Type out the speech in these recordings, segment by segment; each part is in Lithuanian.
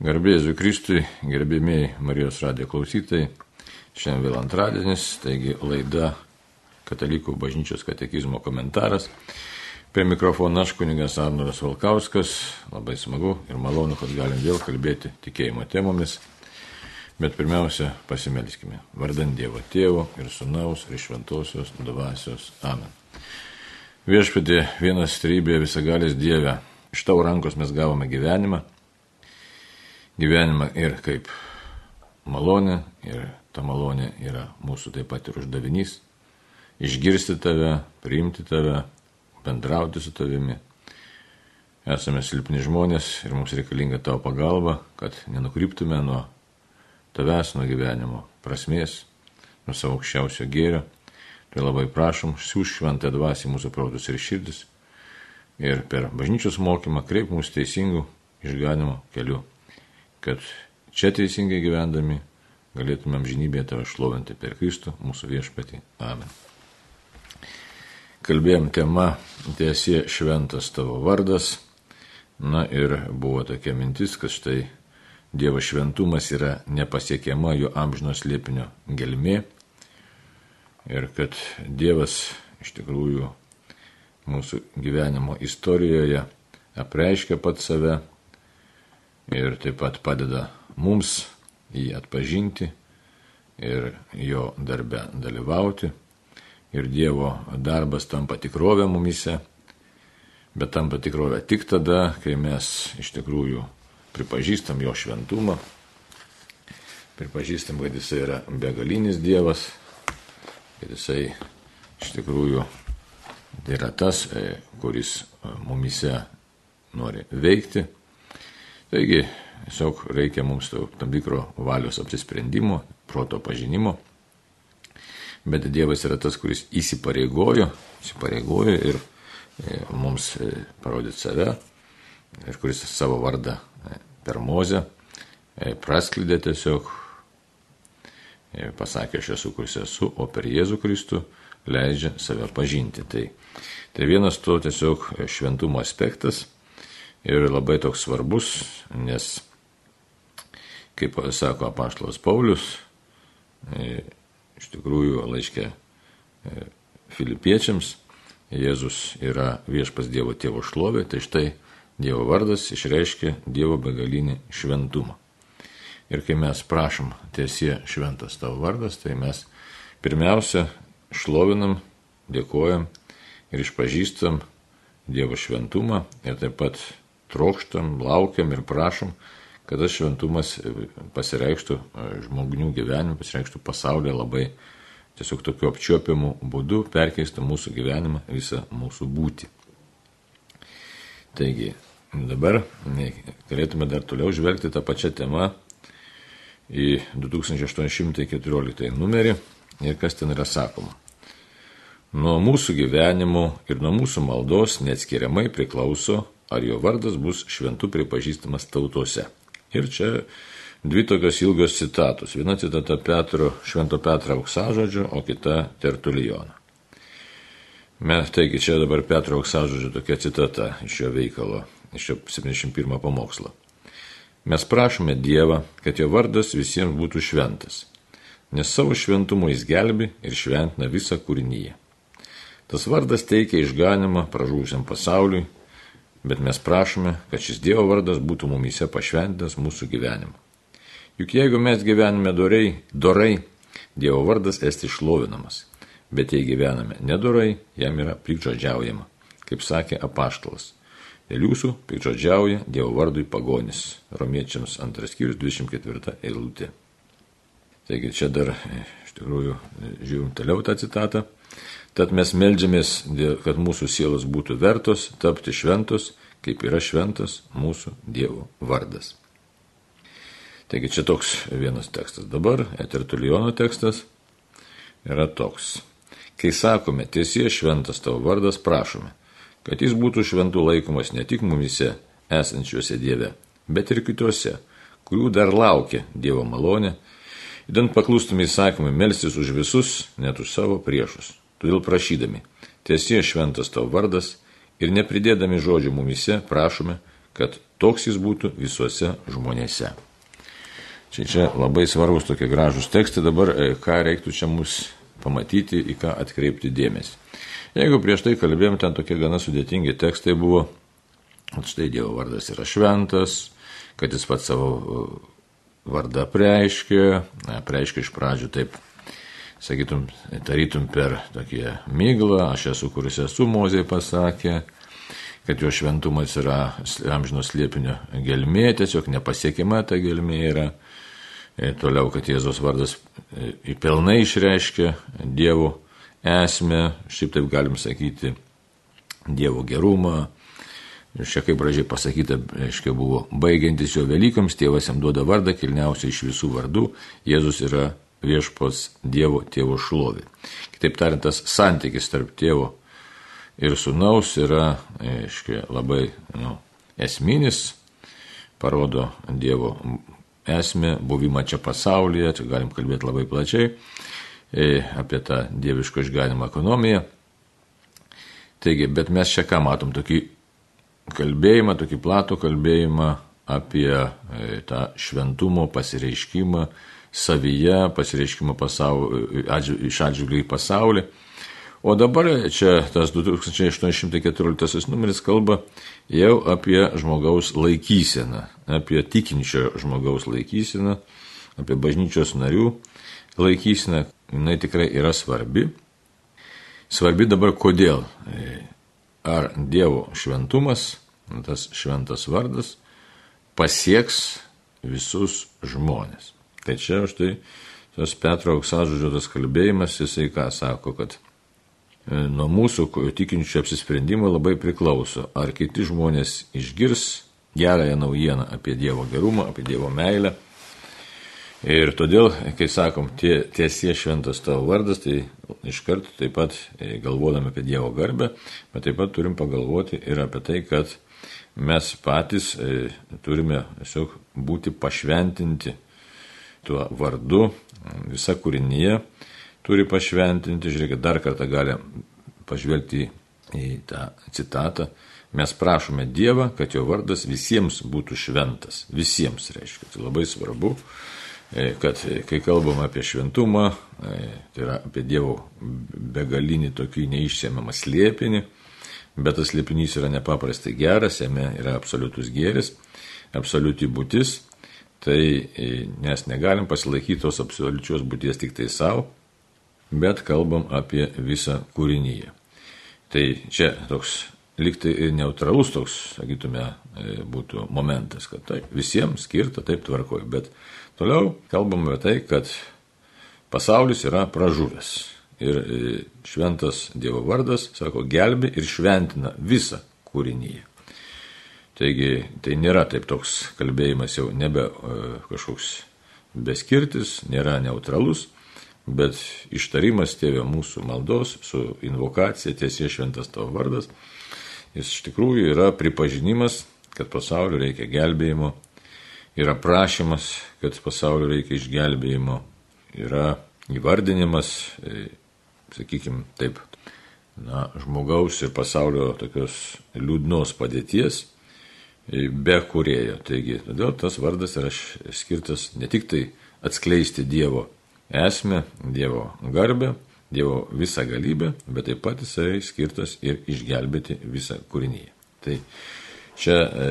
Garbėsiu Kristui, gerbėmiai Marijos radijo klausytojai. Šiandien vėl antradienis, taigi laida Katalikų bažnyčios katekizmo komentaras. Prie mikrofono aš kuningas Arnuras Valkauskas. Labai smagu ir malonu, kad galim vėl kalbėti tikėjimo temomis. Bet pirmiausia, pasimelskime. Vardant Dievo Tėvo ir Sūnaus ir Šventosios dvasios. Amen. Viešpatė vienas trybė visagalės Dieve. Iš tavo rankos mes gavome gyvenimą gyvenimą ir kaip malonė, ir ta malonė yra mūsų taip pat ir uždavinys - išgirsti tave, priimti tave, bendrauti su tavimi. Esame silpni žmonės ir mums reikalinga tavo pagalba, kad nenukryptume nuo tavęs, nuo gyvenimo prasmės, nuo savo aukščiausio gėrio. Tai labai prašom, siūs šventą dvasį mūsų protus ir širdis ir per bažnyčios mokymą kreip mūsų teisingų išganimo keliu kad čia teisingai gyvendami galėtumėm žinybėje tave šlovinti per Kristų, mūsų viešpatį. Amen. Kalbėjom tema Tiesie šventas tavo vardas. Na ir buvo tokia mintis, kad štai Dievo šventumas yra nepasiekiama jo amžino slėpinio gelmė. Ir kad Dievas iš tikrųjų mūsų gyvenimo istorijoje apreiškia pat save ir taip pat padeda mums jį atpažinti ir jo darbe dalyvauti. Ir Dievo darbas tampa tikrovė mumise, bet tampa tikrovė tik tada, kai mes iš tikrųjų pripažįstam jo šventumą, pripažįstam, kad jisai yra begalinis Dievas, kad jisai iš tikrųjų yra tas, e, kuris mumise nori veikti Taigi, tiesiog reikia mums tam tikro valios apsisprendimo, proto pažinimo. Bet Dievas yra tas, kuris įsipareigojo, įsipareigojo ir e, mums e, parodyti save, ir kuris savo vardą e, per mozę prasklydė tiesiog, pasakė, aš esu, kuris esu, o per Jėzų Kristų leidžia save pažinti. Tai, tai vienas to tiesiog šventumo aspektas ir labai toks svarbus, nes, kaip sako apaštalas Paulius, e, iš tikrųjų laiškė e, filipiečiams, Jėzus yra viešpas Dievo tėvo šlovė, tai štai Dievo vardas išreiškia Dievo begalinį šventumą. Ir kai mes prašom tiesie šventas tavo vardas, tai mes pirmiausia šlovinam, dėkojam ir išpažįstam Dievo šventumą ir taip pat trokštam, laukiam ir prašom, kad tas šventumas pasireikštų e, žmonių gyvenime, pasireikštų pasaulyje labai tiesiog tokiu apčiuopiamu būdu, perkeistų mūsų gyvenimą, visą mūsų būti. Taigi, dabar galėtume dar toliau žvelgti tą pačią temą į 2814 numerį ir kas ten yra sakoma. Nuo mūsų gyvenimo ir nuo mūsų maldos neatskiriamai priklauso ar jo vardas bus šventu pripažįstamas tautose. Ir čia dvi tokios ilgos citatos. Viena citata Petro, Švento Petro auksažodžio, o kita Tertulijono. Mes, taigi čia dabar Petro auksažodžio tokia citata iš jo veikalo, iš jo 71 pamokslo. Mes prašome Dievą, kad jo vardas visiems būtų šventas, nes savo šventumu jis gelbi ir šventina visą kūrinyje. Tas vardas teikia išganimą pražūsiam pasauliui, bet mes prašome, kad šis Dievo vardas būtų mumyse pašventintas mūsų gyvenimu. Juk jeigu mes gyvename dorai, dorai, Dievo vardas esti išlovinamas, bet jei gyvename nedorai, jam yra pikdžodžiaujama, kaip sakė apaštalas. Dėl jūsų pikdžodžiauja Dievo vardui pagonis. Romiečiams antras skyrius 24 eilutė. Taigi čia dar iš tikrųjų žiūrim toliau tą citatą. Tad mes melžiamės, kad mūsų sielos būtų vertos tapti šventos, kaip yra šventas mūsų Dievo vardas. Taigi čia toks vienas tekstas. Dabar Etertulijono tekstas yra toks. Kai sakome, tiesie šventas tavo vardas, prašome, kad jis būtų šventų laikomas ne tik mumise esančiuose Dieve, bet ir kituose, kurių dar laukia Dievo malonė, įdant paklustumai įsakymui melstis už visus, net už savo priešus. Todėl prašydami, tiesie šventas tavo vardas ir nepridėdami žodžių mumise, prašome, kad toks jis būtų visuose žmonėse. Čia, čia labai svarbus tokie gražus tekstai, dabar e, ką reiktų čia mus pamatyti, į ką atkreipti dėmesį. Jeigu prieš tai kalbėjom, ten tokie gana sudėtingi tekstai buvo, štai Dievo vardas yra šventas, kad jis pats savo e, vardą preiškė, preiškė iš pradžių taip, sakytum, tarytum per tokį myglą, aš esu, kuris esu, mozė pasakė, kad jo šventumas yra amžinos liepinio gelmė, tiesiog nepasiekima ta gelmė yra. E, toliau, kad Jėzos vardas e, pilnai išreiškia Dievo esmę, šiaip taip galim sakyti, Dievo gerumą. Ir čia kaip gražiai pasakyta, reiškia, buvo baigiantis jo Velykams, tėvas jam duoda vardą, kilniausia iš visų vardų, Jėzus yra viešpos Dievo tėvo šlovė. Kitaip tariant, tas santykis tarp tėvo ir sunaus yra, reiškia, labai nu, esminis, parodo Dievo esmę, buvimą čia pasaulyje, čia galim kalbėti labai plačiai e, apie tą dieviško išganimo ekonomiją. Taigi, bet mes čia ką matom, tokį kalbėjimą, tokį platų kalbėjimą apie e, tą šventumo pasireiškimą savyje, pasireiškimą pasaulį, iš atžvilgių į pasaulį. O dabar čia tas 2814 numeris kalba jau apie žmogaus laikyseną, apie tikinčio žmogaus laikyseną, apie bažnyčios narių laikyseną. Jis tikrai yra svarbi. Svarbi dabar kodėl? Ar Dievo šventumas, tas šventas vardas, pasieks visus žmonės. Tai čia štai tas Petro auksažodžio tas kalbėjimas, jisai ką sako, kad E, nuo mūsų tikinčių apsisprendimų labai priklauso, ar kiti žmonės išgirs gerąją naujieną apie Dievo gerumą, apie Dievo meilę. Ir todėl, kai sakom, tie, tiesie šventas tavo vardas, tai iš karto taip pat e, galvodami apie Dievo garbę, bet taip pat turim pagalvoti ir apie tai, kad mes patys e, turime tiesiog būti pašventinti tuo vardu, visa kūrinyje turi pašventinti. Žiūrėkit, dar kartą galim pažvelgti į tą citatą. Mes prašome Dievą, kad jo vardas visiems būtų šventas. Visiems reiškia. Tai labai svarbu, e, kad kai kalbam apie šventumą, e, tai yra apie Dievo begalinį tokį neišsiemamą slėpinį, bet tas slėpinys yra nepaprastai geras, jame yra absoliutus gėris, absoliuti būtis, tai e, mes negalim pasilaikyti tos absoliučios būties tik tai savo, bet kalbam apie visą kūrinyje. Tai čia toks liktai neutralus toks, sakytume, e, būtų momentas, kad tai visiems skirta taip tvarkoju, bet toliau kalbam apie tai, kad pasaulis yra pražuvęs. Ir e, šventas Dievo vardas, sako, gelbi ir šventina visą kūrinyje. Taigi tai nėra taip toks kalbėjimas jau nebe e, kažkoks beskirtis, nėra neutralus, bet ištarimas tėvė mūsų maldos su invokacija tiesie šventas tavo vardas, jis iš tikrųjų yra pripažinimas, kad pasaulio reikia gelbėjimo, yra prašymas, kad pasaulio reikia išgelbėjimo, yra įvardinimas, e, sakykime taip, na, žmogaus ir pasaulio tokios liūdnos padėties be kurėjo. Taigi, todėl tas vardas yra skirtas ne tik tai atskleisti Dievo esmę, Dievo garbę, Dievo visą galybę, bet taip pat jisai skirtas ir išgelbėti visą kūrinyje. Tai čia e,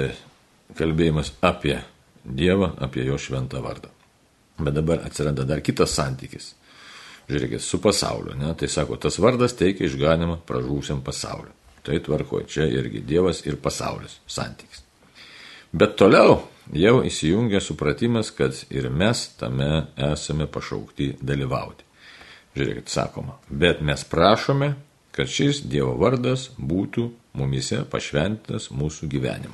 kalbėjimas apie Dievą, apie jo šventą vardą. Bet dabar atsiranda dar kitas santykis. Žiūrėkit, su pasauliu. Ne? Tai sako, tas vardas teikia išganimą pražūsiam pasauliu. Tai tvarko, čia irgi Dievas ir pasaulis santykis. Bet toliau jau įsijungia supratimas, kad ir mes tame esame pašaukti dalyvauti. Žiūrėkit, sakoma, bet mes prašome, kad šis Dievo vardas būtų mumise pašventintas mūsų gyvenimu.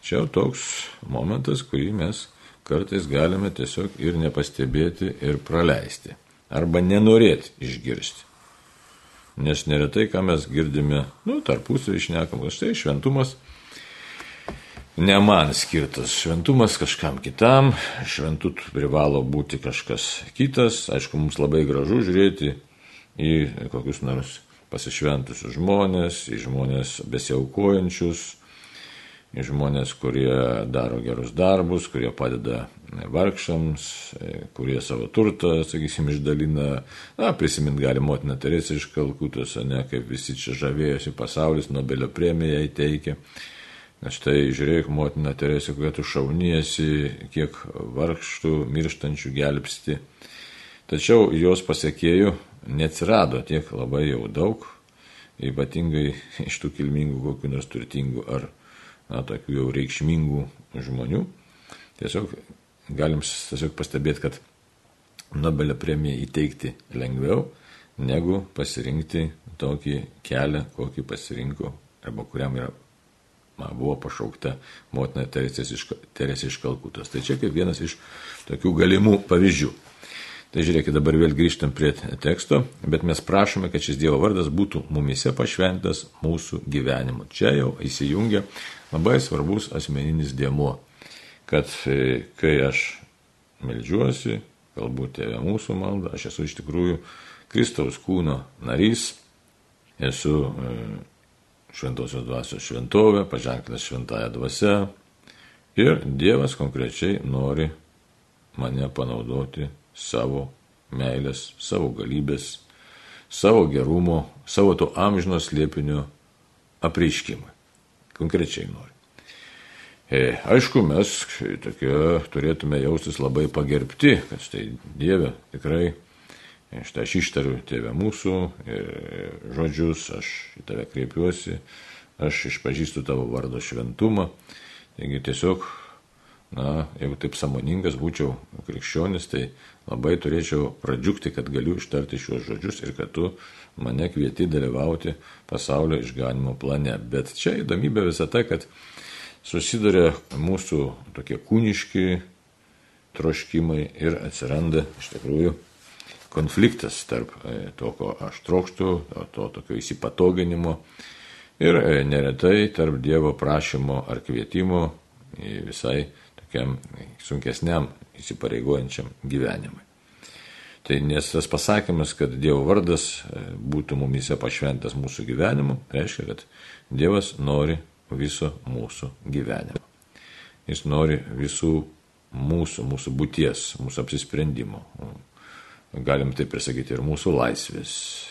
Čia jau toks momentas, kurį mes kartais galime tiesiog ir nepastebėti ir praleisti. Arba nenorėti išgirsti. Nes neretai, ką mes girdime, nu, tarpusavį išnekam, štai šventumas ne man skirtas šventumas kažkam kitam, šventu privalo būti kažkas kitas. Aišku, mums labai gražu žiūrėti į kokius nors pasišventusius žmonės, į žmonės besiaukojančius, žmonės, kurie daro gerus darbus, kurie padeda vargšams, kurie savo turtą, sakysim, išdalina. Na, prisimint gali motiną Teresę iš Kalkutos, ne, kaip visi čia žavėjosi pasaulis, Nobelio premiją įteikė. Na štai žiūrėk, motina Teresė, kokia tu šauniesi, kiek vargštų, mirštančių gelbsti. Tačiau jos pasiekėjų neatsirado tiek labai jau daug, ypatingai iš tų kilmingų, kokių nors turtingų ar na, tokių jau reikšmingų žmonių. Tiesiog galim tiesiog pastebėti, kad Nobelio premiją įteikti lengviau, negu pasirinkti tokį kelią, kokį pasirinko arba kuriam yra, buvo pašaukta motina Teresė iš, Kalkutos. Tai čia kaip vienas iš tokių galimų pavyzdžių. Tai žiūrėkit, dabar vėl grįžtam prie teksto, bet mes prašome, kad šis Dievo vardas būtų mumise pašventas mūsų gyvenimu. Čia jau įsijungia labai svarbus asmeninis dėmuo, kad e, kai aš melžiuosi, galbūt tėvė mūsų malda, aš esu iš tikrųjų Kristaus kūno narys, esu e, šventosios dvasios šventovė, paženklas šventąją dvasę ir Dievas konkrečiai nori mane panaudoti savo meilės, savo galybės, savo gerumo, savo to amžino slėpinio apreiškimą konkrečiai nori. E, aišku, mes tokie turėtume jaustis labai pagerbti, kad štai Dieve tikrai, štai aš ištariu tėvę mūsų e, žodžius, aš į tave kreipiuosi, aš išpažįstu tavo vardo šventumą. Taigi tiesiog, na, jeigu taip samoningas būčiau krikščionis, tai labai turėčiau pradžiugti, kad galiu ištarti šiuos žodžius ir kad tu mane kvieti dalyvauti pasaulio išganimo plane. Bet čia įdomybė visą tai, kad susiduria mūsų tokie kūniški troškimai ir atsiranda iš tikrųjų konfliktas tarp e, to, ko aš trokštų, to, to tokio įsipatoginimo ir e, neretai tarp Dievo prašymo ar kvietimo visai tokiam sunkesniam įsipareigojančiam gyvenimui. Tai nes tas pasakymas, kad Dievo vardas e, būtų mumise pašventas mūsų gyvenimu, reiškia, kad Dievas nori viso mūsų gyvenimo. Jis nori visų mūsų, mūsų būties, mūsų apsisprendimo. Galim taip ir sakyti, ir mūsų laisvės,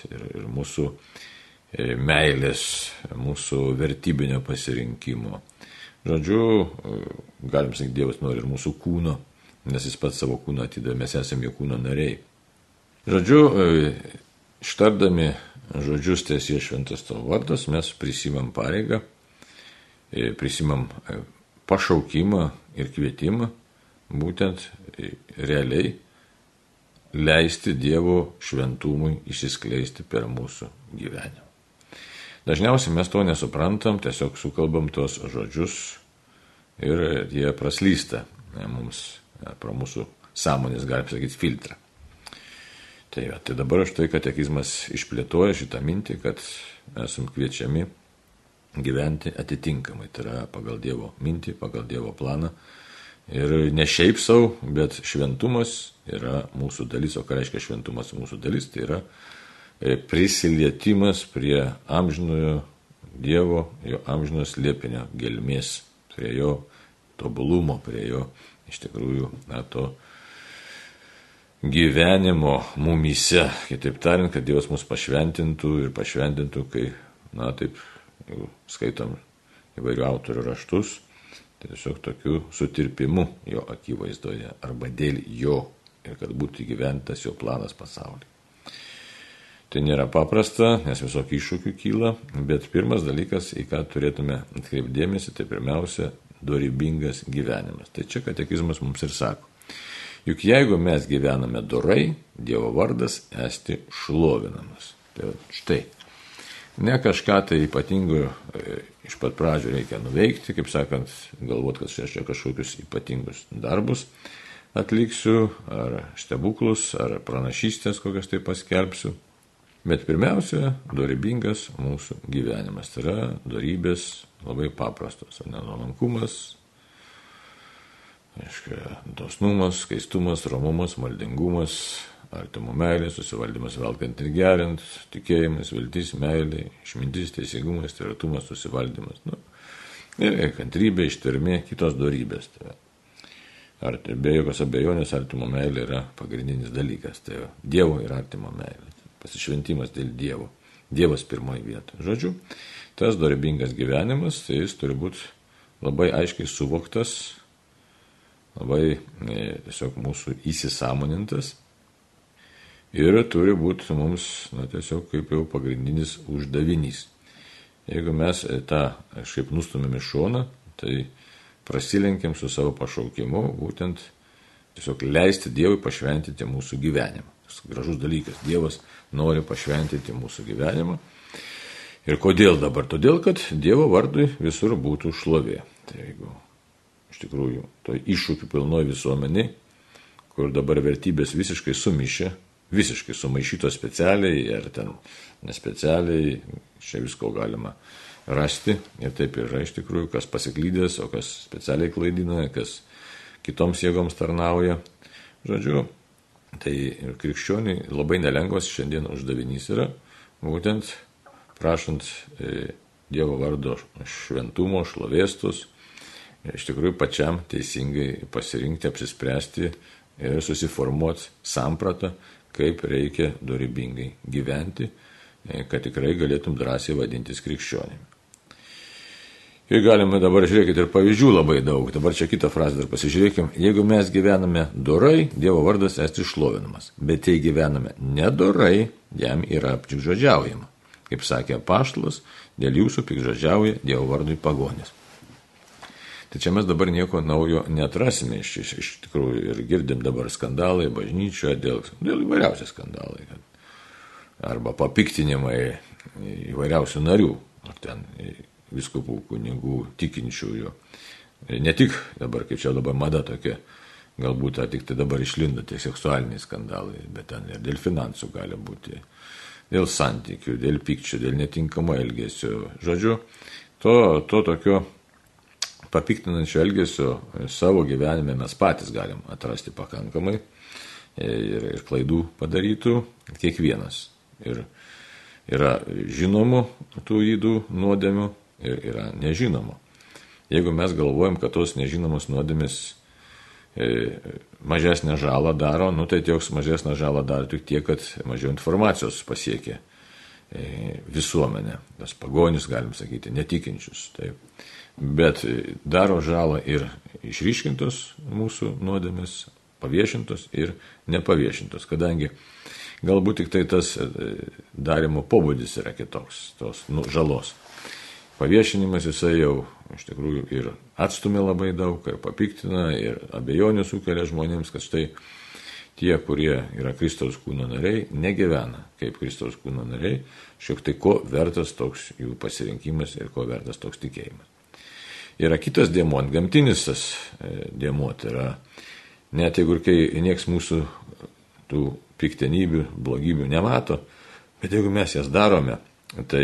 ir, ir mūsų e, meilės, mūsų vertybinio pasirinkimo. Žodžiu, e, galim sakyti, Dievas nori ir mūsų kūno, nes jis pats savo kūną atidavė, mes esame jo kūno nariai. Žodžiu, e, ištardami žodžius tiesie šventas tavo vardas, mes prisimam pareigą, prisimam pašaukimą ir kvietimą būtent realiai leisti Dievo šventumui išsiskleisti per mūsų gyvenimą. Dažniausiai mes to nesuprantam, tiesiog sukalbam tuos žodžius ir jie praslysta mums pro mūsų sąmonės, galim sakyti, filtrą. Tai, va, tai dabar štai katekizmas išplėtoja šitą mintį, kad esam kviečiami gyventi atitinkamai, tai yra pagal Dievo mintį, pagal Dievo planą. Ir ne šiaip savo, bet šventumas yra mūsų dalis, o ką reiškia šventumas mūsų dalis, tai yra e, prisilietimas prie amžinojo Dievo, jo amžinos liepinio gelmės, prie jo tobulumo, prie jo iš tikrųjų na, to gyvenimo mumyse. Kitaip tariant, kad Dievas mus pašventintų ir pašventintų, kai, na taip, skaitom įvairių autorių raštus, tiesiog tokiu sutirpimu jo akivaizdoje arba dėl jo ir kad būtų įgyventas jo planas pasaulyje. Tai nėra paprasta, nes visokių iššūkių kyla, bet pirmas dalykas, į ką turėtume atkreipdėmėsi, tai pirmiausia, dorybingas gyvenimas. Tai čia katekizmas mums ir sako. Juk jeigu mes gyvename dorai, Dievo vardas esti šlovinamas. Tai štai. Ne kažką tai ypatingo e, iš pat pradžių reikia nuveikti, kaip sakant, galvot, kad aš čia kažkokius ypatingus darbus atliksiu, ar stebuklus, ar pranašystės kokias tai paskelbsiu. Bet pirmiausia, dorybingas mūsų gyvenimas. Tai yra dorybės labai paprastos. Nenuolankumas, Aiškia, dosnumas, skaistumas, romumas, maldingumas, artimo meilė, susivaldymas velkant ir gerint, tikėjimas, viltis, meilė, išmintis, teisingumas, tvirtumas, susivaldymas. Nu, Ir kantrybė, ištvermė, kitos darybės. Tai ar, be jokios abejonės artimo meilė yra pagrindinis dalykas. Tai Dievo ir artimo meilė. Pasišventimas dėl Dievo. Dievas pirmoji vieta. Žodžiu, tas dorybingas gyvenimas, tai jis turi būti labai aiškiai suvoktas, labai e, tiesiog mūsų įsisamonintas ir turi būti mums, na, tiesiog kaip jau pagrindinis uždavinys. Jeigu mes tą kažkaip nustumėm iš šoną, tai prasilenkiam su savo pašaukimu, būtent tiesiog leisti Dievui pašventinti mūsų gyvenimą. Tas gražus dalykas. Dievas nori pašventinti mūsų gyvenimą. Ir kodėl dabar? Todėl, kad Dievo vardui visur būtų šlovė. Tai jeigu iš tikrųjų to iššūkių pilnoji visuomenė, kur dabar vertybės visiškai sumišė, visiškai sumaišytos specialiai ar ten nespecialiai, čia visko galima rasti ir taip yra iš tikrųjų, kas pasiklydęs, o kas specialiai klaidina, kas kitoms jėgoms tarnauja. Žodžiu, tai ir krikščioniai labai nelengvas šiandien uždavinys yra, būtent prašant e, Dievo vardo šventumo, šlovėstus, iš tikrųjų pačiam teisingai pasirinkti, apsispręsti ir susiformuoti sampratą, kaip reikia dorybingai gyventi, e, kad tikrai galėtum drąsiai vadintis krikščionimi. Ir galime dabar žiūrėkite ir pavyzdžių labai daug. Dabar čia kitą frazę dar pasižiūrėkime. Jeigu mes gyvename dorai, Dievo vardas esti išlovinamas. Bet jei gyvename nedorai, jam yra apčikžodžiaujama. Kaip sakė paštalas, dėl jūsų pikžodžiauja Dievo vardui pagonis. Tai čia mes dabar nieko naujo netrasime iš, iš, iš tikrųjų ir girdim dabar skandalai bažnyčioje dėl, dėl įvairiausių skandalai. Arba papiktinimai įvairiausių narių, ar ten viskupų kunigų tikinčiųjų. Ne tik dabar, kaip čia dabar mada tokia, galbūt tik tai dabar išlindo tie seksualiniai skandalai, bet ten ir dėl finansų gali būti, dėl santykių, dėl pykčio, dėl netinkamo elgesio. Žodžiu, to, to tokio papiktinančio elgesio savo gyvenime mes patys galim atrasti pakankamai ir, ir klaidų padarytų kiekvienas. Ir yra žinomų tų įdų nuodėmių ir yra nežinomų. Jeigu mes galvojam, kad tos nežinomos nuodėmis e, mažesnę žalą daro, nu tai toks mažesnę žalą daro tik tiek, kad mažiau informacijos pasiekia e, visuomenę, tas pagonis, galim sakyti, netikinčius. Taip bet daro žalą ir išryškintos mūsų nuodėmės, paviešintos ir nepaviešintos, kadangi galbūt tik tai tas e, darimo pobūdis yra kitoks, tos nu, žalos. Paviešinimas jisai jau iš tikrųjų ir atstumė labai daug, ir papiktina, ir abejonių sukelia žmonėms, kad štai tie, kurie yra Kristaus kūno nariai, negyvena kaip Kristaus kūno nariai, šiek tiek ko vertas toks jų pasirinkimas ir ko vertas toks tikėjimas. Yra kitas dėmuo, gamtinis tas e, dėmuo, tai yra net jeigu ir kai nieks mūsų tų piktenybių, blogybių nemato, bet jeigu mes jas darome, tai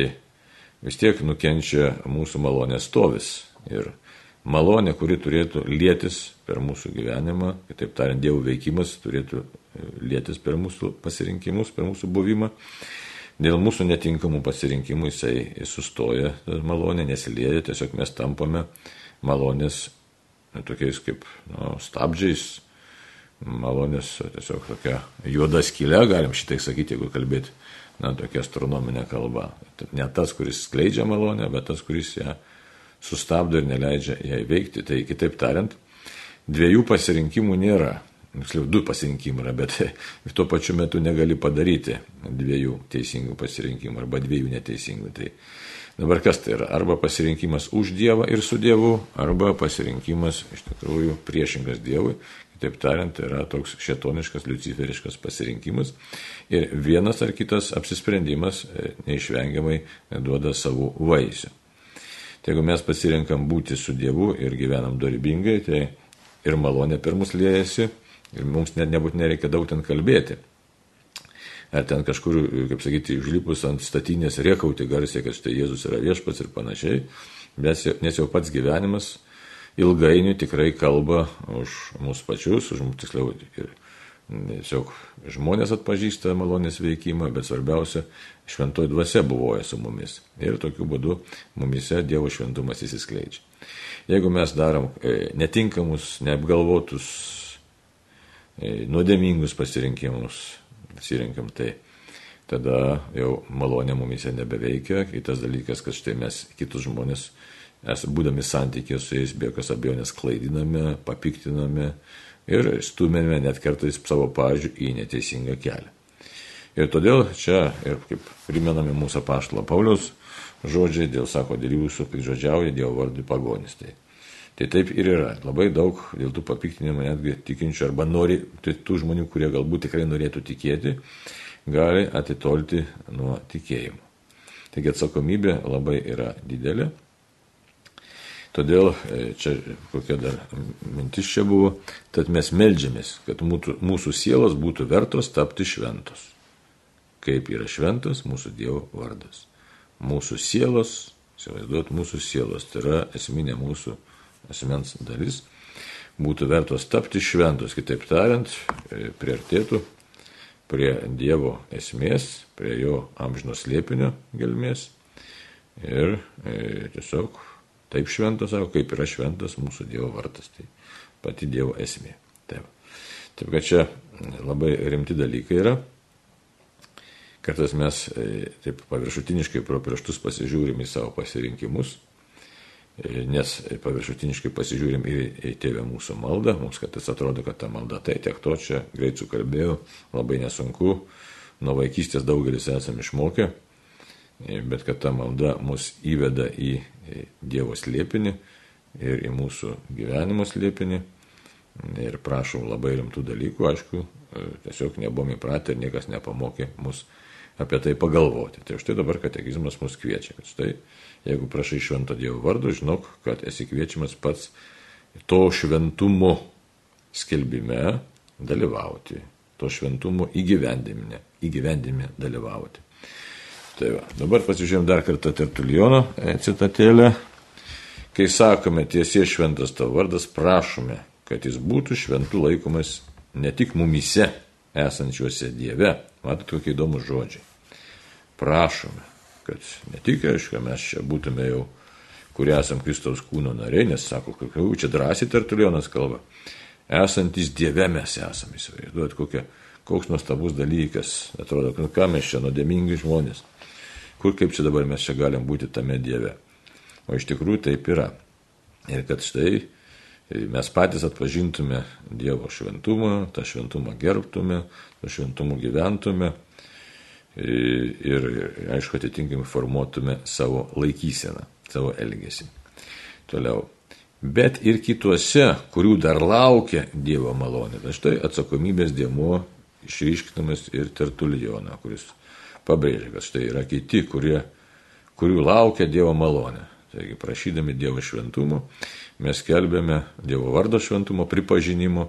vis tiek nukenčia mūsų malonės stovis. Ir malonė, kuri turėtų lėtis per mūsų gyvenimą, kitaip tariant, Dievo veikimas turėtų e, lėtis per mūsų pasirinkimus, per mūsų buvimą, dėl mūsų netinkamų pasirinkimų jisai sustoja malonė, nesilieja, tiesiog mes tampame malonės tokiais kaip nu, stabdžiais, malonės tiesiog tokia juoda skylė, galim šitai sakyti, jeigu kalbėti, na, tokia astronominė kalba. Ne tas, kuris skleidžia malonę, bet tas, kuris ją sustabdo ir neleidžia ją veikti. Tai kitaip tariant, dviejų pasirinkimų nėra tiksliau du pasirinkimai yra, bet tuo pačiu metu negali padaryti dviejų teisingų pasirinkimų arba dviejų neteisingų. Tai dabar kas tai yra? Arba pasirinkimas už Dievą ir su Dievu, arba pasirinkimas iš tikrųjų priešingas Dievui. Kitaip tariant, tai yra toks šetoniškas, luciferiškas pasirinkimas. Ir vienas ar kitas apsisprendimas e, neišvengiamai duoda savo vaisių. Tai jeigu mes pasirinkam būti su Dievu ir gyvenam dorybingai, tai ir malonė per mus liejasi, Ir mums net nebūtinai reikia daug ten kalbėti. Ar ten kažkur, kaip sakyti, užlipus ant statinės riekauti garsiai, kad štai Jėzus yra viešpats ir panašiai, nes, jau pats gyvenimas ilgainiui tikrai kalba už mūsų pačius, už mūsų tiksliau ir tiesiog žmonės atpažįsta malonės veikimą, bet svarbiausia, šventoji dvasia buvoja su mumis. Ir tokiu būdu mumise Dievo šventumas įsiskleidžia. Jeigu mes darom e, netinkamus, neapgalvotus, nuodėmingus pasirinkimus, pasirinkam tai, tada jau malonė mumise nebeveikia. Kitas dalykas, kad štai mes kitus žmonės, esame būdami santykė su jais, be jokios abejonės klaidiname, papiktiname ir stumėme net kartais savo pažiūrį į neteisingą kelią. Ir todėl čia, ir kaip primename mūsų paštalo Paulius žodžiai, dėl sako, dėl jūsų pikžodžiauja Dievo vardui pagonis. Tai, tai taip ir yra. Labai daug dėl tų papiktinimų netgi tikinčių arba nori, tai tų žmonių, kurie galbūt tikrai norėtų tikėti, gali atitolti nuo tikėjimo. Taigi atsakomybė labai yra didelė. Todėl e, čia kokia dar mintis čia buvo, tad mes melžiamės, kad mūsų, mūsų sielos būtų vertos tapti šventos kaip yra šventas mūsų Dievo vardas. Mūsų sielos, įsivaizduot, mūsų sielos, tai yra esminė mūsų asmens dalis, būtų vertos tapti šventos, kitaip tariant, e, priartėtų prie Dievo esmės, prie jo amžinos liepinio gelmės ir e, tiesiog taip šventas, sako, kaip yra šventas mūsų Dievo vardas, tai pati Dievo esmė. Taip. Taip kad čia labai rimti dalykai yra. Kartais mes e, taip paviršutiniškai pro pirštus pasižiūrim į savo pasirinkimus, nes paviršutiniškai pasižiūrim ir į tėvę mūsų maldą, mums kartais atrodo, kad ta malda tai tiek to čia, greit sukalbėjau, labai nesunku, nuo vaikystės daugelis esame išmokę, e, bet kad ta malda mus įveda į Dievo slėpinį ir į mūsų gyvenimo slėpinį. Ir prašom labai rimtų dalykų, aišku, tiesiog nebuvom įpratę ir niekas nepamokė mus apie tai pagalvoti. Tai štai dabar katekizmas mus kviečia, kad štai jeigu prašai švento Dievo vardu, žinok, kad esi kviečiamas pats to šventumo skelbime dalyvauti, to šventumo įgyvendinime, įgyvendinime dalyvauti. Tai va, dabar pasižiūrėjom dar kartą Tertuliono e, citatėlę. Kai sakome tiesie šventas tavo vardas, prašome, kad jis būtų šventų laikomas ne tik mumise esančiuose Dieve. Matot, kokie įdomus žodžiai prašome, kad ne tik, aišku, mes čia būtume jau, kurie esam Kristaus kūno nariai, nes sako, kad čia drąsiai Tertulionas kalba, esantis Dieve mes esame, įsivaizduot, kokia, koks nuostabus dalykas, atrodo, ką mes čia nuodėmingi žmonės, kur kaip čia dabar mes čia galim būti tame Dieve. O iš tikrųjų taip yra. Ir kad štai mes patys atpažintume Dievo šventumą, tą šventumą gerbtume, tą šventumą gyventume ir, aišku, atitinkamai formuotume savo laikyseną, savo elgesį. Toliau. Bet ir kituose, kurių dar laukia Dievo malonė. Tai štai atsakomybės dėmuo išryškinamas ir Tertulijoną, kuris pabrėžia, kad štai yra kiti, kurie, kurių laukia Dievo malonė. Taigi, prašydami Dievo šventumo, mes kelbėme Dievo vardo šventumo pripažinimo,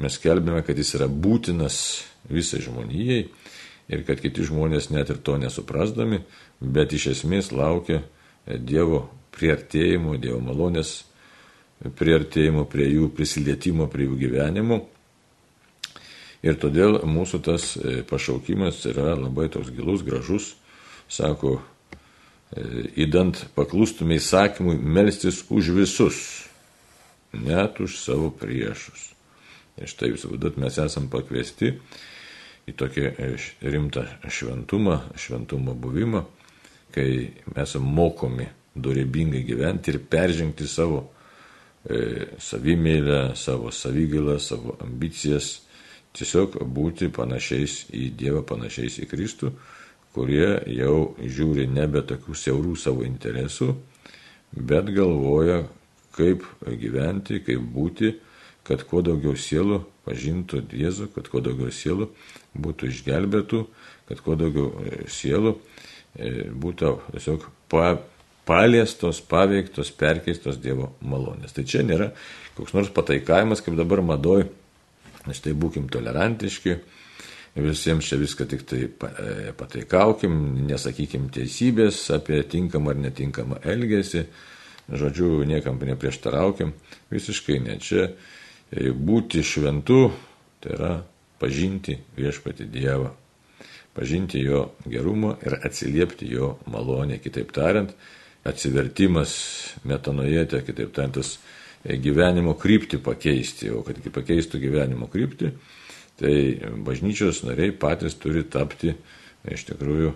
mes kelbėme, kad jis yra būtinas visai žmonijai ir kad kiti žmonės net ir to nesuprasdami, bet iš esmės laukia Dievo priartėjimo, Dievo malonės priartėjimo prie jų, prisilietimo prie jų gyvenimo. Ir todėl mūsų tas e, pašaukimas yra labai toks gilus, gražus, sako, įdant e, paklustume įsakymui melstis už visus, net už savo priešus. Ir štai jūs vadot, mes esam pakviesti į tokį e, rimtą šventumą, šventumo buvimą, kai mes mokomi dorybingai gyventi ir peržengti savo e, savimėlę, savo savigilą, savo ambicijas, tiesiog būti panašiais į Dievą, panašiais į Kristų, kurie jau žiūri nebe tokių siaurų savo interesų, bet galvoja, kaip gyventi, kaip būti, kad kuo daugiau sielų pažintų Jėzų, kad kuo daugiau sielų būtų išgelbėtų, kad kuo daugiau e, sielų e, būtų tiesiog pa, paliestos, paveiktos, perkeistos Dievo malonės. Tai čia nėra koks nors pataikavimas, kaip dabar madoj, nes tai būkim tolerantiški, visiems čia viską tik tai e, pataikaukim, nesakykim teisybės apie tinkamą ar netinkamą elgesį, žodžiu, niekam neprieštaraukim, visiškai ne čia būti šventu, tai yra pažinti viešpati Dievą, pažinti jo gerumą ir atsiliepti jo malonę. Kitaip tariant, atsivertimas metanojete, kitaip tariant, tas gyvenimo kryptį pakeisti, o kad pakeistų gyvenimo kryptį, tai bažnyčios nariai patys turi tapti iš tikrųjų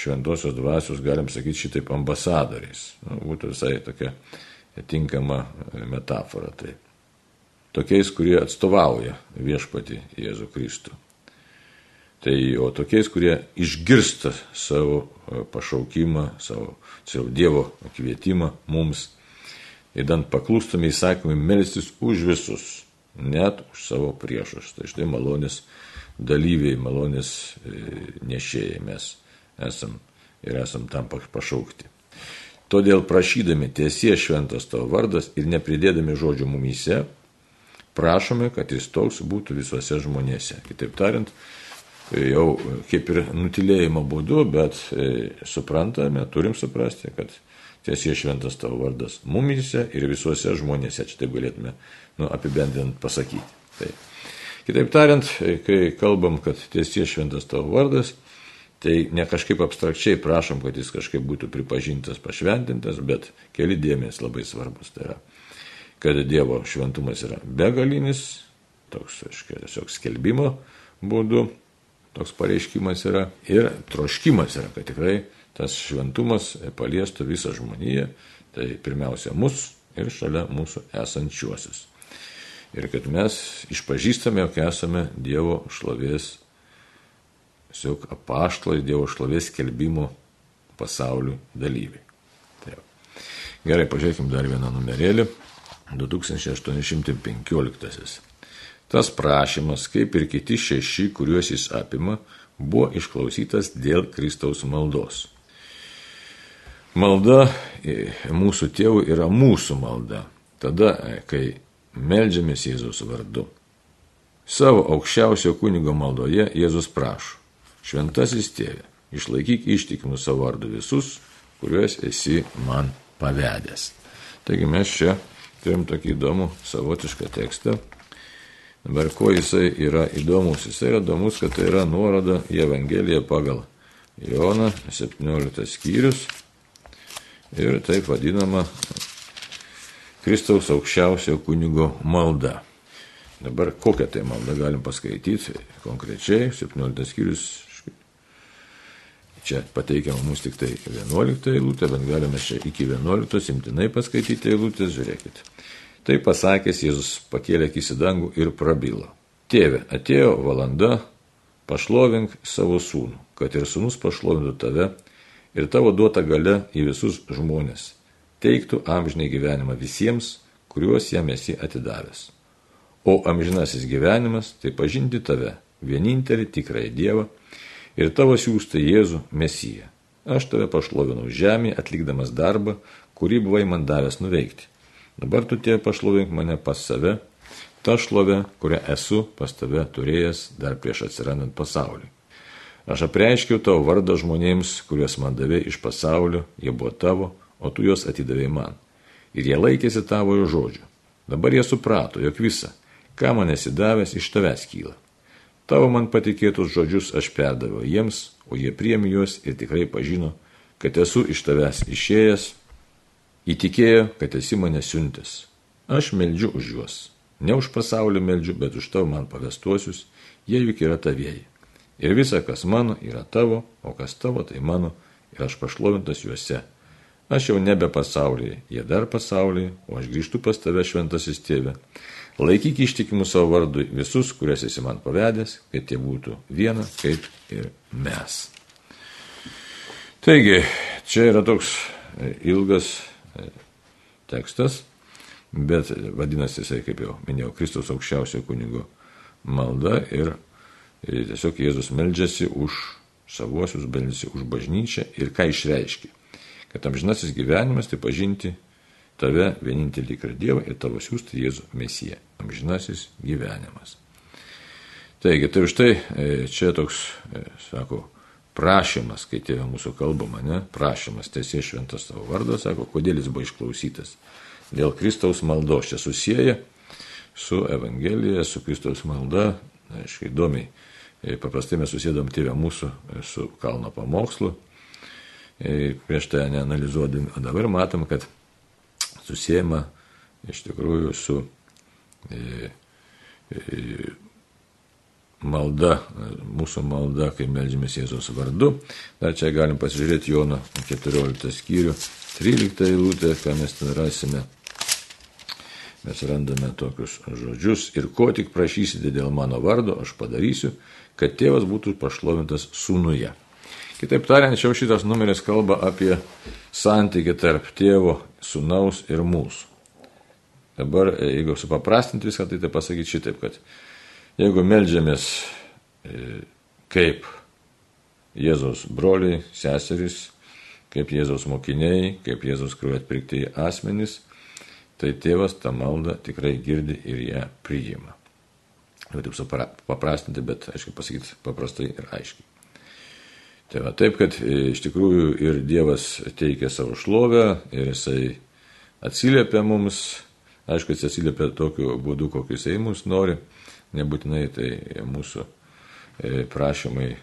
šventosios dvasios, galim sakyti, šitaip ambasadoriais. Nu, būtų visai tokia tinkama metafora. Tai. Tokiais, kurie atstovauja viešpati Jėzų Kristų. Tai o tokiais, kurie išgirsta savo pašaukimą, savo, savo Dievo kvietimą mums, įdant paklūstami įsakymai melstis už visus, net už savo priešus. Tai štai malonės dalyviai, malonės e, nešėjai mes esam ir esam tam pašaukti. Todėl prašydami tiesie šventas tavo vardas ir nepridėdami žodžių mumyse, prašome, kad jis toks būtų visuose žmonėse. Kitaip tariant, jau kaip ir nutilėjimo būdu, bet e, suprantame, turim suprasti, kad tiesie šventas tavo vardas mumyse ir visuose žmonėse. Čia taip galėtume nu, apibendrinant pasakyti. Tai. Kitaip tariant, kai kalbam, kad tiesie šventas tavo vardas, Tai ne kažkaip abstrakčiai prašom, kad jis kažkaip būtų pripažintas, pašventintas, bet keli dėmesys labai svarbus. Tai yra, kad Dievo šventumas yra begalinis, toks, aiškiai, tiesiog skelbimo būdu, toks pareiškimas yra ir troškimas yra, kad tikrai tas šventumas paliestų visą žmoniją, tai pirmiausia mus ir šalia mūsų esančiuosius. Ir kad mes išpažįstame, jog esame Dievo šlovės tiesiog apaštalai Dievo šlovės kelbimo pasaulių dalyviai. Tai Gerai, pažiūrėkime dar vieną numerėlį. 2815. Tas prašymas, kaip ir kiti šeši, kuriuos jis apima, buvo išklausytas dėl Kristaus maldos. Malda e, mūsų tėvų yra mūsų malda. Tada, e, kai melžiamės Jėzaus vardu. Savo aukščiausio kunigo maldoje Jėzus prašo Šventasis tėve, išlaikyk ištikimus savo vardu visus, kuriuos esi man pavedęs. Taigi mes čia turim tokį įdomų savotišką tekstą. Dabar ko jisai yra įdomus? Jisai yra įdomus, kad tai yra nuoroda į Evangeliją pagal Joną 17 skyrius ir taip vadinama Kristaus aukščiausio kunigo malda. Dabar kokią tai maldą galim paskaityti konkrečiai, 17 skyrius Čia pateikiama mums tik tai 11 eilutė, bet galime čia iki 11 simtinai paskaityti eilutės, žiūrėkit. Tai pasakęs Jėzus pakėlė akis į dangų ir prabilo. Tėve, atėjo valanda, pašlovink savo sūnų, kad ir sūnus pašlovintų tave ir tavo duota gale į visus žmonės, teiktų amžinai gyvenimą visiems, kuriuos jam esi atidavęs. O amžinasis gyvenimas tai pažinti tave, vienintelį tikrąjį Dievą ir tavo siūstą Jėzų Mesiją. Aš tave pašlovinau žemėje, atlikdamas darbą, kurį buvai man davęs nuveikti. Dabar tu tie pašlovink mane pas save, tą šlovę, kurią esu pas tave turėjęs dar prieš atsirandant pasauliui. Aš apreiškiau tavo vardą žmonėms, kuriuos man davė iš pasaulio, jie buvo tavo, o tu juos atidavėjai man. Ir jie laikėsi tavojo žodžio. Dabar jie suprato, jog visa, ką man esi davęs, iš tavęs kyla. Tavo man patikėtus žodžius aš perdaviau jiems, o jie priemi juos ir tikrai pažino, kad esu iš tavęs išėjęs, įtikėjo, kad esi mane siuntęs. Aš meldžiu už juos. Ne už pasaulį meldžiu, bet už tavo man pavestuosius, jie juk yra tavieji. Ir visa, kas mano, yra tavo, o kas tavo, tai mano, ir aš pašlovintas juose. Aš jau nebe pasaulyje, jie dar pasaulyje, o aš grįžtu pas tave šventasis tėve Laikyk ištikimų savo vardui visus, kuriuos esi man pavedęs, kad jie būtų viena, kaip ir mes. Taigi, čia yra toks e, ilgas tekstas, bet vadinasi jisai, kaip jau minėjau, Kristus aukščiausio kunigo malda ir, tiesiog Jėzus meldžiasi už savuosius, meldžiasi už bažnyčią ir ką išreiškia. Kad amžinasis gyvenimas tai pažinti tave vienintelį tikrą Dievą ir tavo siūstą Jėzų Mesiją. Amžinasis gyvenimas. Taigi, tai štai e, čia toks, e, sako, prašymas, kai tėvė mūsų kalbama, ne, prašymas, tiesie šventas tavo vardas, sako, kodėl jis buvo išklausytas. Dėl Kristaus maldos čia susiję su Evangelija, su Kristaus malda, aiškiai, įdomiai. E, paprastai mes susėdam tėvę mūsų su kalno pamokslu e, prieš tai neanalizuodami. O dabar matom, kad susijęma iš tikrųjų su e, e, malda, mūsų malda, kai melžiamės Jėzos vardu. Dar čia galim pasižiūrėti Jono 14 skyrių, 13 eilutę, ką mes ten rasime. Mes randame tokius žodžius ir ko tik prašysite dėl mano vardo, aš padarysiu, kad tėvas būtų pašlovintas sūnuje. Kitaip tariant, čia šitas numeris kalba apie santykį tarp tėvo, sūnaus ir mūsų. Dabar, jeigu supaprastinti viską, tai tai pasakyti šitaip, kad Jeigu melžiamės e, kaip Jėzaus broliai, seserys, kaip Jėzaus mokiniai, kaip Jėzaus kraujo atpirkti asmenys, tai tėvas tą maldą tikrai girdi ir ją priima. Jau taip paprastinti, bet, aišku, pasakyti paprastai ir aiškiai. Tai va, taip, kad e, iš tikrųjų ir Dievas teikia savo šlovę ir jisai atsiliepia mums, aišku, jis atsiliepia tokiu būdu, kokiu jisai mums nori nebūtinai tai mūsų e, prašymai e,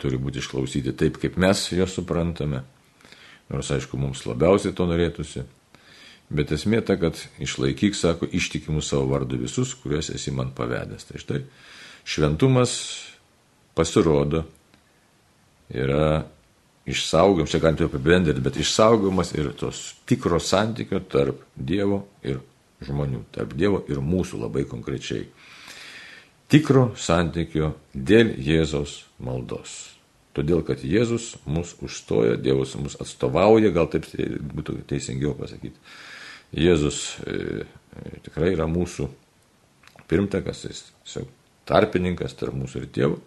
turi būti išklausyti taip, kaip mes juos suprantame, nors aišku, mums labiausiai to norėtųsi. Bet esmė ta, kad išlaikyk, sako, ištikimus savo vardu visus, kuriuos esi man pavedęs. Tai štai šventumas pasirodo yra išsaugomas, čia galime apibendrinti, bet išsaugomas ir tos tikro santykio tarp Dievo ir žmonių, tarp Dievo ir mūsų labai konkrečiai. Tikro santykio dėl Jėzaus maldos. Todėl, kad Jėzus mus užstoja, Dievas mus atstovauja, gal taip būtų teisingiau pasakyti. Jėzus e, e, tikrai yra mūsų pirmtakas, jis tiesiog tarpininkas tarp mūsų ir tėvų.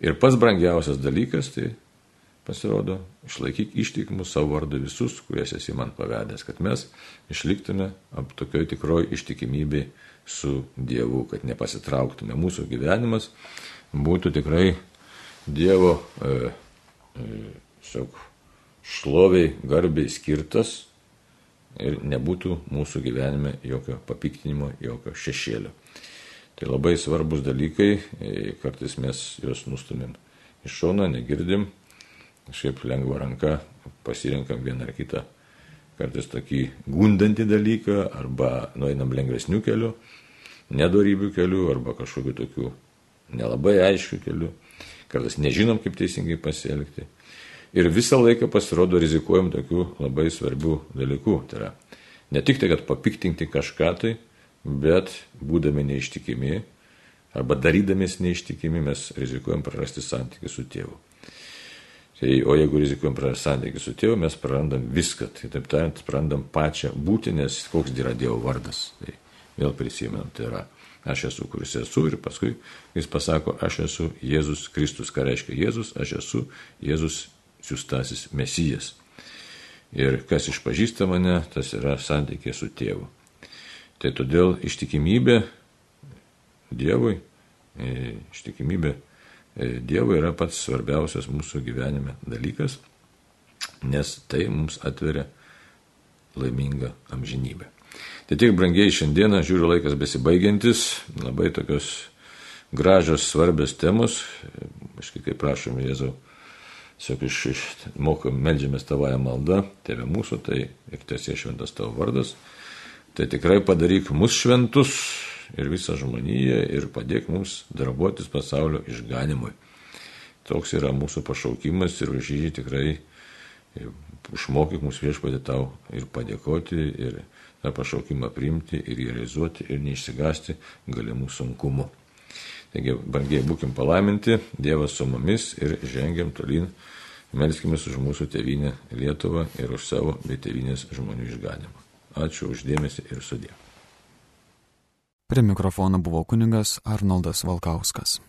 Ir pats brangiausias dalykas tai pasirodo, išlaikyk ištikimus savo vardu visus, kuriuos esi man pavedęs, kad mes išliktume ap tokioj tikroj ištikimybė su Dievu, kad nepasitrauktume. Mūsų gyvenimas būtų tikrai Dievo e, e, šiok, šloviai, garbiai skirtas ir nebūtų mūsų gyvenime jokio papiktinimo, jokio šešėlio. Tai labai svarbus dalykai, e, kartais mes juos nustumėm iš šono, negirdim, kažkaip lengva ranka pasirinkam vieną ar kitą kartais tokį gundantį dalyką, arba nueinam lengvesnių kelių, nedarybių kelių, arba kažkokiu tokiu nelabai aiškiu keliu, kartais nežinom, kaip teisingai pasielgti. Ir visą laiką pasirodo rizikuojam tokių labai svarbių dalykų. Tai yra ne tik tai, kad papiktinti kažką tai, bet būdami neištikimi arba darydamės neištikimi mes rizikuojam prarasti santykių su tėvu. Tai, o jeigu rizikuojam prarasti santykių su tėvu, mes prarandam viską. Tai taip tariant, prarandam pačią būtį, nes koks yra Dievo vardas. Tai vėl prisimenam, tai yra aš esu, kuris esu ir paskui jis pasako, aš esu Jėzus Kristus. Ką reiškia Jėzus? Aš esu Jėzus siūstasis Mesijas. Ir kas išpažįsta mane, tas yra santykė su tėvu. Tai todėl ištikimybė Dievui, e, ištikimybė E, Dievo yra pats svarbiausias mūsų gyvenime dalykas, nes tai mums atveria laimingą amžinybę. Tai tiek brangiai šiandieną, žiūriu laikas besibaigiantis, labai tokios gražios, svarbios temos, aš kaip prašom Jėzau, tiesiog iš, iš mokom, melžiamės tavoje malda, tėvė mūsų, tai ir tiesie šventas tavo vardas, tai tikrai padaryk mus šventus, ir visą žmoniją ir padėk mums darbuotis pasaulio išganimui. Toks yra mūsų pašaukimas ir už jį tikrai išmokyk mus viešpatį tau ir padėkoti ir tą pašaukimą priimti ir jį realizuoti ir neišsigasti galimų sunkumų. Taigi, brangiai būkim palaiminti, Dievas su mumis ir žengiam tolyn, melskime už mūsų tėvynę Lietuvą ir už savo bei tėvynės žmonių išganimą. Ačiū uždėmesi ir sudė. Prie mikrofono buvo kuningas Arnoldas Valkauskas.